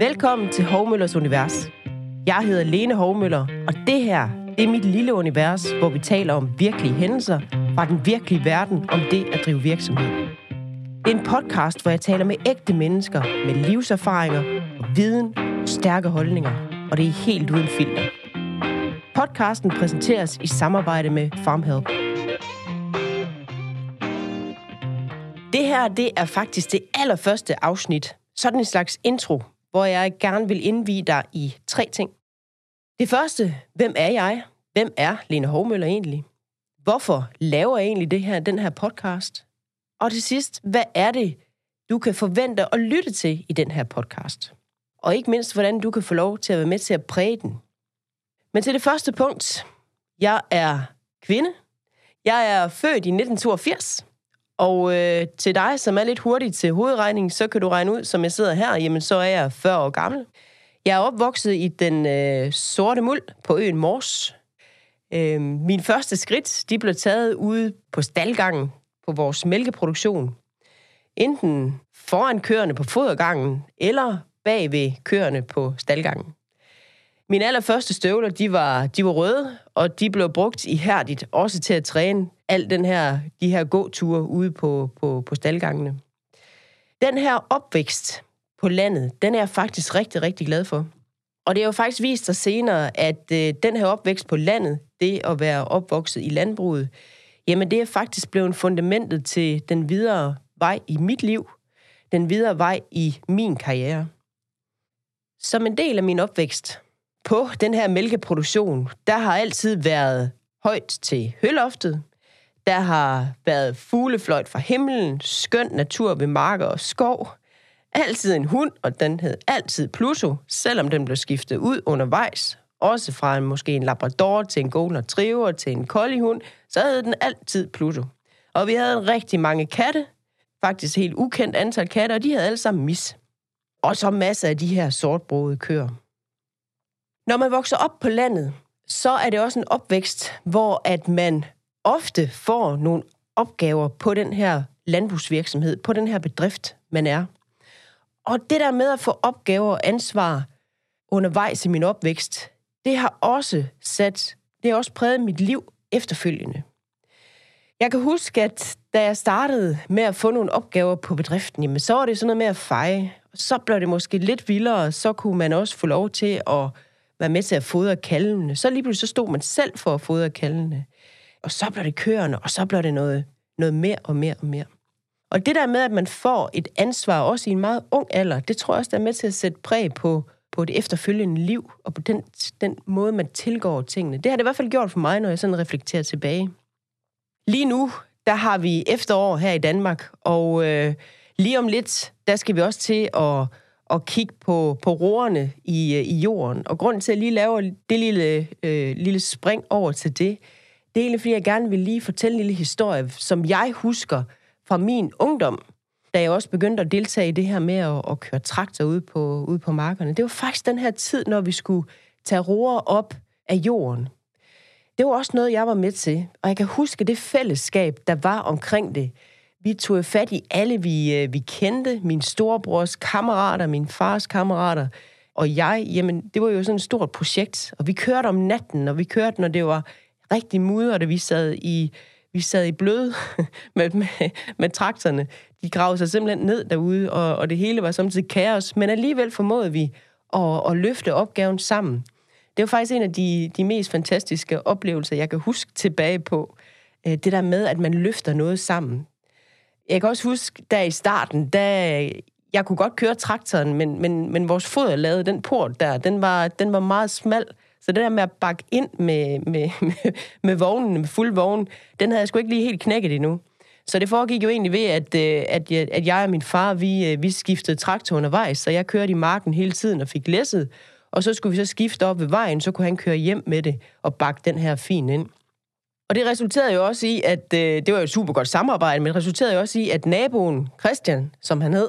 Velkommen til Hovmøllers Univers. Jeg hedder Lene Hovmøller, og det her det er mit lille univers, hvor vi taler om virkelige hændelser fra den virkelige verden om det at drive virksomhed. Det er en podcast, hvor jeg taler med ægte mennesker med livserfaringer og viden og stærke holdninger, og det er helt uden filter. Podcasten præsenteres i samarbejde med FarmHelp. Det her, det er faktisk det allerførste afsnit. Sådan en slags intro, hvor jeg gerne vil indvide dig i tre ting. Det første, hvem er jeg? Hvem er Lene Hovmøller egentlig? Hvorfor laver jeg egentlig det her, den her podcast? Og til sidst, hvad er det, du kan forvente at lytte til i den her podcast? Og ikke mindst, hvordan du kan få lov til at være med til at præge den. Men til det første punkt. Jeg er kvinde. Jeg er født i 1982. Og øh, til dig, som er lidt hurtig til hovedregning, så kan du regne ud, som jeg sidder her, jamen så er jeg 40 år gammel. Jeg er opvokset i den øh, sorte muld på øen Mors. Øh, min første skridt, de blev taget ude på staldgangen på vores mælkeproduktion. Enten foran køerne på fodergangen, eller bag ved køerne på staldgangen. Mine allerførste støvler, de var, de var røde, og de blev brugt ihærdigt også til at træne al den her, de her gåture ude på, på, på staldgangene. Den her opvækst på landet, den er jeg faktisk rigtig, rigtig glad for. Og det har jo faktisk vist sig senere, at øh, den her opvækst på landet, det at være opvokset i landbruget, jamen det er faktisk blevet fundamentet til den videre vej i mit liv, den videre vej i min karriere. Som en del af min opvækst på den her mælkeproduktion, der har altid været højt til høloftet, der har været fuglefløjt fra himlen, skøn natur ved marker og skov, altid en hund, og den hed altid Pluto, selvom den blev skiftet ud undervejs. Også fra en, måske en labrador til en golden retriever til en kollihund, så hed den altid Pluto. Og vi havde rigtig mange katte, faktisk helt ukendt antal katte, og de havde alle sammen mis. Og så masser af de her sortbrogede køer. Når man vokser op på landet, så er det også en opvækst, hvor at man ofte får nogle opgaver på den her landbrugsvirksomhed, på den her bedrift, man er. Og det der med at få opgaver og ansvar undervejs i min opvækst, det har også sat, det har også præget mit liv efterfølgende. Jeg kan huske, at da jeg startede med at få nogle opgaver på bedriften, jamen, så var det sådan noget med at feje. Så blev det måske lidt vildere, så kunne man også få lov til at være med til at fodre kalvene. Så lige pludselig så stod man selv for at fodre kalvene. Og så blev det kørende, og så blev det noget, noget mere og mere og mere. Og det der med, at man får et ansvar, også i en meget ung alder, det tror jeg også, der er med til at sætte præg på, på det efterfølgende liv, og på den, den måde, man tilgår tingene. Det har det i hvert fald gjort for mig, når jeg sådan reflekterer tilbage. Lige nu, der har vi efterår her i Danmark, og øh, lige om lidt, der skal vi også til at, at kigge på, på roerne i, øh, i jorden. Og grunden til, at jeg lige laver det lille, øh, lille spring over til det, det er egentlig, fordi jeg gerne vil lige fortælle en lille historie, som jeg husker fra min ungdom, da jeg også begyndte at deltage i det her med at, at køre traktor ude på, ude på markerne. Det var faktisk den her tid, når vi skulle tage roer op af jorden. Det var også noget, jeg var med til, og jeg kan huske det fællesskab, der var omkring det. Vi tog fat i alle, vi, øh, vi kendte, min storebrors kammerater, min fars kammerater, og jeg, jamen, det var jo sådan et stort projekt, og vi kørte om natten, og vi kørte, når det var rigtig mudret, og vi sad i, vi sad i blød med, med, med traktorerne. De gravede sig simpelthen ned derude, og, og det hele var samtidig kaos, men alligevel formåede vi at, at løfte opgaven sammen. Det var faktisk en af de, de mest fantastiske oplevelser, jeg kan huske tilbage på. Øh, det der med, at man løfter noget sammen. Jeg kan også huske, der i starten, da jeg kunne godt køre traktoren, men, men, men vores fod lavede den port der, den var, den var meget smal. Så det der med at bakke ind med, med, med, med vognen, med fuld vogn, den havde jeg sgu ikke lige helt knækket endnu. Så det foregik jo egentlig ved, at, øh, at, jeg, at jeg og min far, vi, øh, vi skiftede traktor undervejs, så jeg kørte i marken hele tiden og fik læsset. Og så skulle vi så skifte op ved vejen, så kunne han køre hjem med det og bakke den her fin ind. Og det resulterede jo også i, at øh, det var jo et super godt samarbejde, men det resulterede jo også i, at naboen, Christian, som han hed,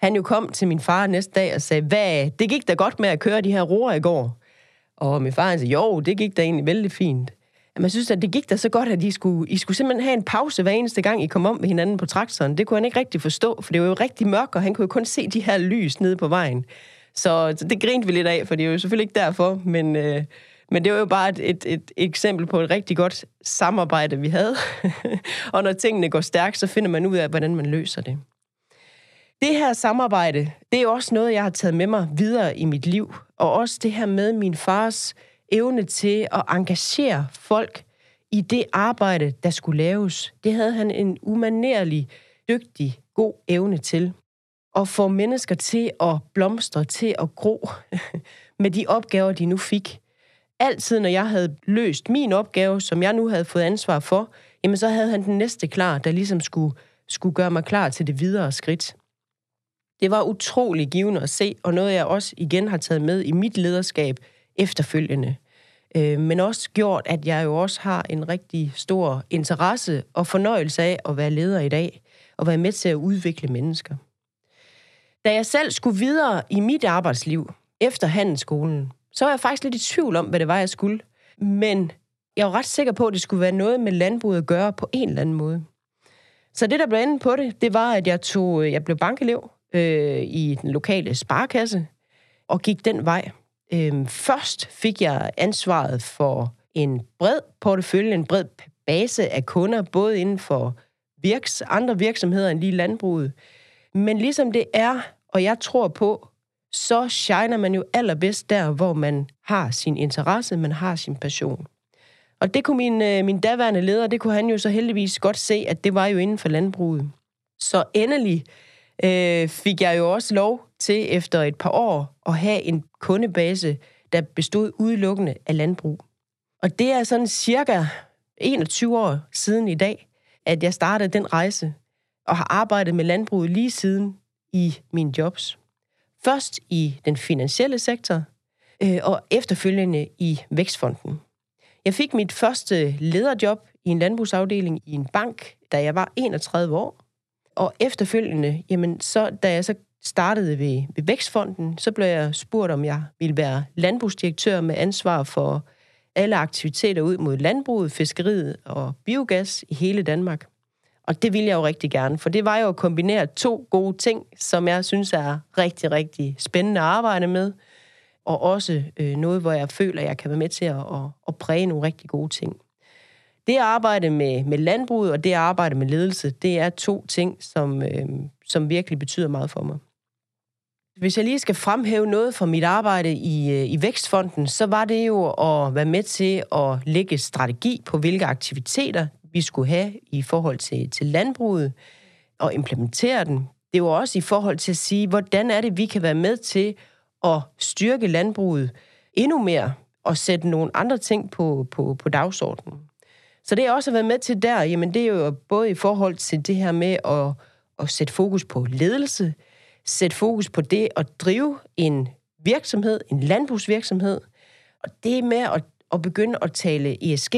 han jo kom til min far næste dag og sagde, hvad, det gik da godt med at køre de her roer i går. Og min far han sagde, jo, det gik da egentlig vældig fint. Men jeg synes, at det gik da så godt, at I skulle, I skulle simpelthen have en pause hver eneste gang, I kom om med hinanden på traktoren. Det kunne han ikke rigtig forstå, for det var jo rigtig mørkt, og han kunne jo kun se de her lys nede på vejen. Så, så det grinte vi lidt af, for det er jo selvfølgelig ikke derfor, men, øh, men det var jo bare et, et, et eksempel på et rigtig godt samarbejde, vi havde. og når tingene går stærkt, så finder man ud af, hvordan man løser det. Det her samarbejde, det er også noget, jeg har taget med mig videre i mit liv. Og også det her med min fars evne til at engagere folk i det arbejde, der skulle laves. Det havde han en umanerlig, dygtig, god evne til. At få mennesker til at blomstre, til at gro med de opgaver, de nu fik. Altid, når jeg havde løst min opgave, som jeg nu havde fået ansvar for, jamen så havde han den næste klar, der ligesom skulle, skulle gøre mig klar til det videre skridt. Det var utrolig givende at se, og noget jeg også igen har taget med i mit lederskab efterfølgende. Øh, men også gjort, at jeg jo også har en rigtig stor interesse og fornøjelse af at være leder i dag, og være med til at udvikle mennesker. Da jeg selv skulle videre i mit arbejdsliv efter handelsskolen, så var jeg faktisk lidt i tvivl om, hvad det var, jeg skulle. Men jeg var ret sikker på, at det skulle være noget med landbruget at gøre på en eller anden måde. Så det, der blev enden på det, det var, at jeg, tog, øh, jeg blev bankelev øh, i den lokale sparekasse og gik den vej. Øh, først fik jeg ansvaret for en bred portefølje, en bred base af kunder, både inden for virks, andre virksomheder end lige landbruget. Men ligesom det er, og jeg tror på, så shiner man jo allerbedst der, hvor man har sin interesse, man har sin passion. Og det kunne min, øh, min daværende leder, det kunne han jo så heldigvis godt se, at det var jo inden for landbruget. Så endelig øh, fik jeg jo også lov til efter et par år at have en kundebase, der bestod udelukkende af landbrug. Og det er sådan cirka 21 år siden i dag, at jeg startede den rejse og har arbejdet med landbruget lige siden i mine jobs. Først i den finansielle sektor, øh, og efterfølgende i Vækstfonden. Jeg fik mit første lederjob i en landbrugsafdeling i en bank, da jeg var 31 år. Og efterfølgende, jamen, så, da jeg så startede ved, ved Vækstfonden, så blev jeg spurgt, om jeg ville være landbrugsdirektør med ansvar for alle aktiviteter ud mod landbruget, fiskeriet og biogas i hele Danmark. Og det ville jeg jo rigtig gerne, for det var jo at kombinere to gode ting, som jeg synes er rigtig, rigtig spændende at arbejde med, og også øh, noget, hvor jeg føler, at jeg kan være med til at, at, at præge nogle rigtig gode ting. Det at arbejde med, med landbruget og det at arbejde med ledelse, det er to ting, som, øh, som virkelig betyder meget for mig. Hvis jeg lige skal fremhæve noget fra mit arbejde i, øh, i Vækstfonden, så var det jo at være med til at lægge strategi på, hvilke aktiviteter vi skulle have i forhold til, til landbruget, og implementere den. Det var også i forhold til at sige, hvordan er det, vi kan være med til at styrke landbruget endnu mere, og sætte nogle andre ting på, på, på dagsordenen. Så det, jeg også har været med til der, jamen det er jo både i forhold til det her med at, at sætte fokus på ledelse, sætte fokus på det at drive en virksomhed, en landbrugsvirksomhed, og det med at, at begynde at tale ESG,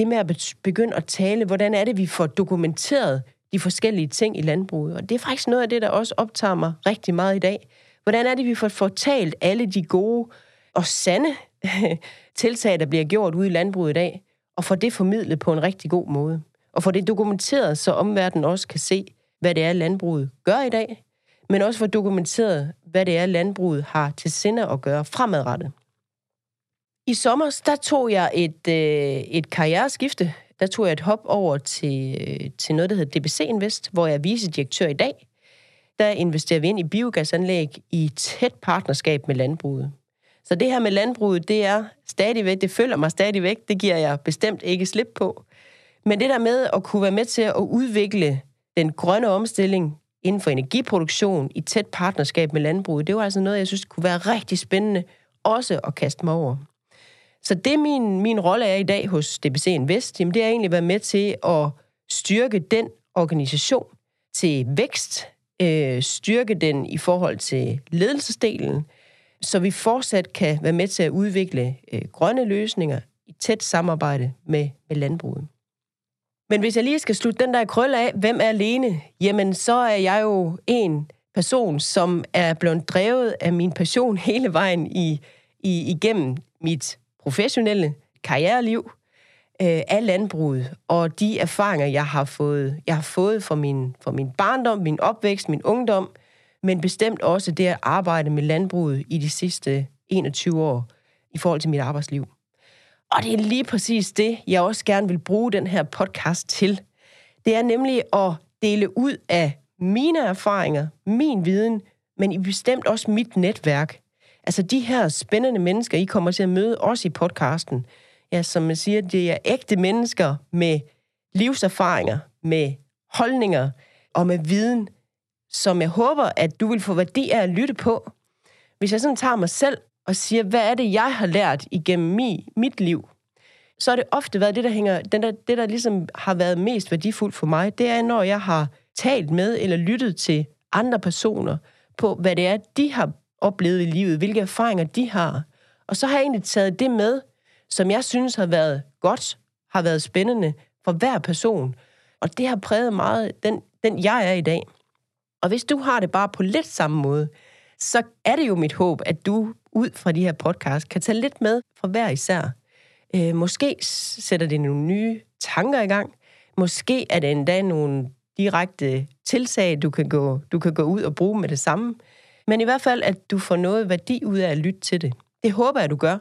det med at begynde at tale, hvordan er det, vi får dokumenteret de forskellige ting i landbruget. Og det er faktisk noget af det, der også optager mig rigtig meget i dag. Hvordan er det, vi får fortalt alle de gode og sande tiltag, der bliver gjort ude i landbruget i dag, og får det formidlet på en rigtig god måde. Og får det dokumenteret, så omverdenen også kan se, hvad det er, landbruget gør i dag, men også få dokumenteret, hvad det er, landbruget har til sinde at gøre fremadrettet. I sommer, der tog jeg et, øh, et karriereskifte. Der tog jeg et hop over til, øh, til noget, der hedder DBC Invest, hvor jeg er vicedirektør i dag. Der investerer vi ind i biogasanlæg i tæt partnerskab med landbruget. Så det her med landbruget, det er stadigvæk, det følger mig stadigvæk, det giver jeg bestemt ikke slip på. Men det der med at kunne være med til at udvikle den grønne omstilling inden for energiproduktion i tæt partnerskab med landbruget, det var altså noget, jeg synes kunne være rigtig spændende også at kaste mig over. Så det min, min rolle er i dag hos DBC Invest, jamen det er egentlig at være med til at styrke den organisation til vækst, øh, styrke den i forhold til ledelsesdelen, så vi fortsat kan være med til at udvikle øh, grønne løsninger i tæt samarbejde med, med landbruget. Men hvis jeg lige skal slutte den der krølle af, hvem er alene? Jamen, så er jeg jo en person, som er blevet drevet af min passion hele vejen i, i, igennem mit professionelle karriereliv øh, af landbruget, og de erfaringer, jeg har fået, jeg har fået fra min, fra min barndom, min opvækst, min ungdom, men bestemt også det at arbejde med landbruget i de sidste 21 år i forhold til mit arbejdsliv. Og det er lige præcis det, jeg også gerne vil bruge den her podcast til. Det er nemlig at dele ud af mine erfaringer, min viden, men i bestemt også mit netværk. Altså de her spændende mennesker, I kommer til at møde også i podcasten. Ja, som man siger, det er ægte mennesker med livserfaringer, med holdninger og med viden, som jeg håber, at du vil få værdi af at lytte på. Hvis jeg sådan tager mig selv og siger, hvad er det, jeg har lært igennem mi, mit liv, så har det ofte været det, der hænger, den der, det, der ligesom har været mest værdifuldt for mig, det er, når jeg har talt med eller lyttet til andre personer på, hvad det er, de har oplevet i livet, hvilke erfaringer de har. Og så har jeg egentlig taget det med, som jeg synes har været godt, har været spændende for hver person. Og det har præget meget den, den jeg er i dag. Og hvis du har det bare på lidt samme måde, så er det jo mit håb, at du ud fra de her podcast kan tage lidt med fra hver især. Øh, måske sætter det nogle nye tanker i gang. Måske er det endda nogle direkte tilsag, du kan, gå, du kan gå ud og bruge med det samme. Men i hvert fald, at du får noget værdi ud af at lytte til det. Det håber jeg, du gør.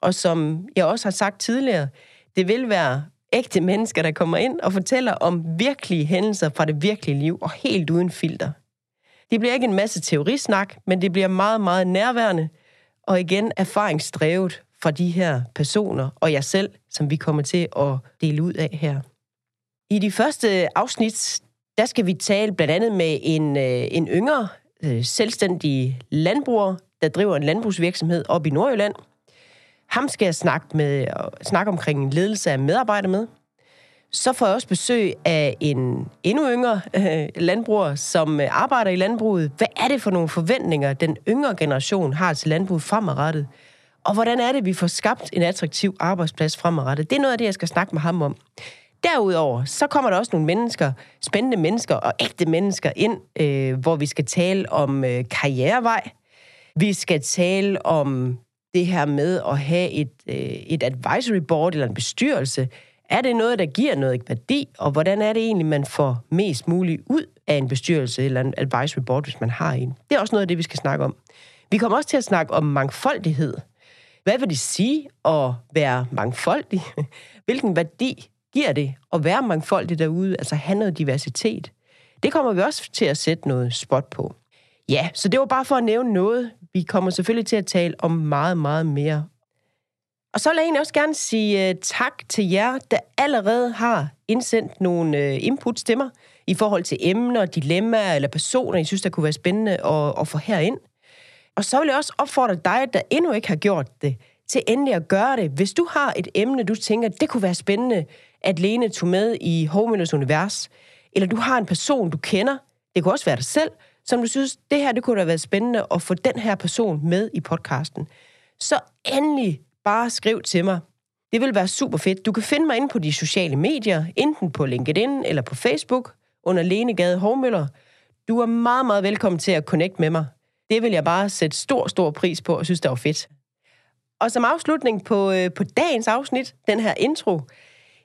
Og som jeg også har sagt tidligere, det vil være ægte mennesker, der kommer ind og fortæller om virkelige hændelser fra det virkelige liv, og helt uden filter. Det bliver ikke en masse teorisnak, men det bliver meget, meget nærværende, og igen erfaringsdrevet fra de her personer og jeg selv, som vi kommer til at dele ud af her. I de første afsnit, der skal vi tale blandt andet med en, øh, en yngre, øh, selvstændig landbruger, der driver en landbrugsvirksomhed op i Nordjylland. Ham skal jeg snakke, med, snakke omkring en ledelse af medarbejdere med. Så får jeg også besøg af en endnu yngre øh, landbruger, som øh, arbejder i landbruget. Hvad er det for nogle forventninger, den yngre generation har til landbruget fremadrettet? Og hvordan er det, vi får skabt en attraktiv arbejdsplads fremadrettet? Det er noget af det, jeg skal snakke med ham om. Derudover, så kommer der også nogle mennesker, spændende mennesker og ægte mennesker ind, øh, hvor vi skal tale om øh, karrierevej. Vi skal tale om det her med at have et, øh, et advisory board eller en bestyrelse. Er det noget, der giver noget værdi, og hvordan er det egentlig, man får mest muligt ud af en bestyrelse eller en advisory board, hvis man har en? Det er også noget af det, vi skal snakke om. Vi kommer også til at snakke om mangfoldighed. Hvad vil det sige at være mangfoldig? Hvilken værdi giver det at være mangfoldig derude, altså have noget diversitet? Det kommer vi også til at sætte noget spot på. Ja, så det var bare for at nævne noget. Vi kommer selvfølgelig til at tale om meget, meget mere. Og så vil jeg egentlig også gerne sige øh, tak til jer, der allerede har indsendt nogle øh, inputs til mig i forhold til emner, dilemmaer eller personer, I synes, der kunne være spændende at, at få herind. Og så vil jeg også opfordre dig, der endnu ikke har gjort det, til endelig at gøre det. Hvis du har et emne, du tænker, det kunne være spændende, at Lene tog med i Hovmøllers Univers, eller du har en person, du kender, det kunne også være dig selv, som du synes, det her det kunne da være spændende at få den her person med i podcasten, så endelig bare skriv til mig. Det vil være super fedt. Du kan finde mig inde på de sociale medier, enten på LinkedIn eller på Facebook, under Lene Gade Hovmøller. Du er meget, meget velkommen til at connect med mig. Det vil jeg bare sætte stor, stor pris på og synes, det var fedt. Og som afslutning på, øh, på dagens afsnit, den her intro,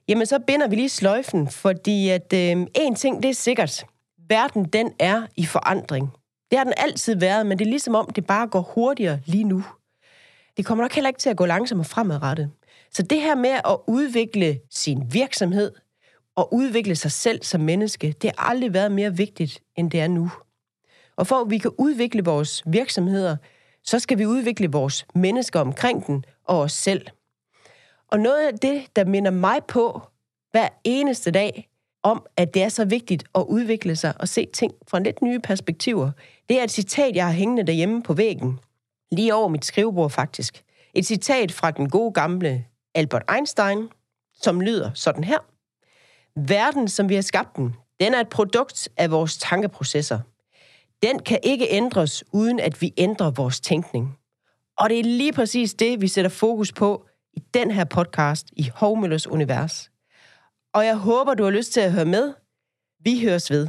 jamen så binder vi lige sløjfen, fordi at øh, en ting, det er sikkert. Verden, den er i forandring. Det har den altid været, men det er ligesom om, det bare går hurtigere lige nu. Det kommer nok heller ikke til at gå langsommere fremadrettet. Så det her med at udvikle sin virksomhed og udvikle sig selv som menneske, det har aldrig været mere vigtigt, end det er nu. Og for at vi kan udvikle vores virksomheder, så skal vi udvikle vores mennesker omkring den og os selv. Og noget af det, der minder mig på hver eneste dag, om at det er så vigtigt at udvikle sig og se ting fra lidt nye perspektiver, det er et citat, jeg har hængende derhjemme på væggen. Lige over mit skrivebord faktisk. Et citat fra den gode gamle Albert Einstein, som lyder sådan her. Verden, som vi har skabt den, den er et produkt af vores tankeprocesser – den kan ikke ændres, uden at vi ændrer vores tænkning. Og det er lige præcis det, vi sætter fokus på i den her podcast i Hovmøllers Univers. Og jeg håber, du har lyst til at høre med. Vi høres ved.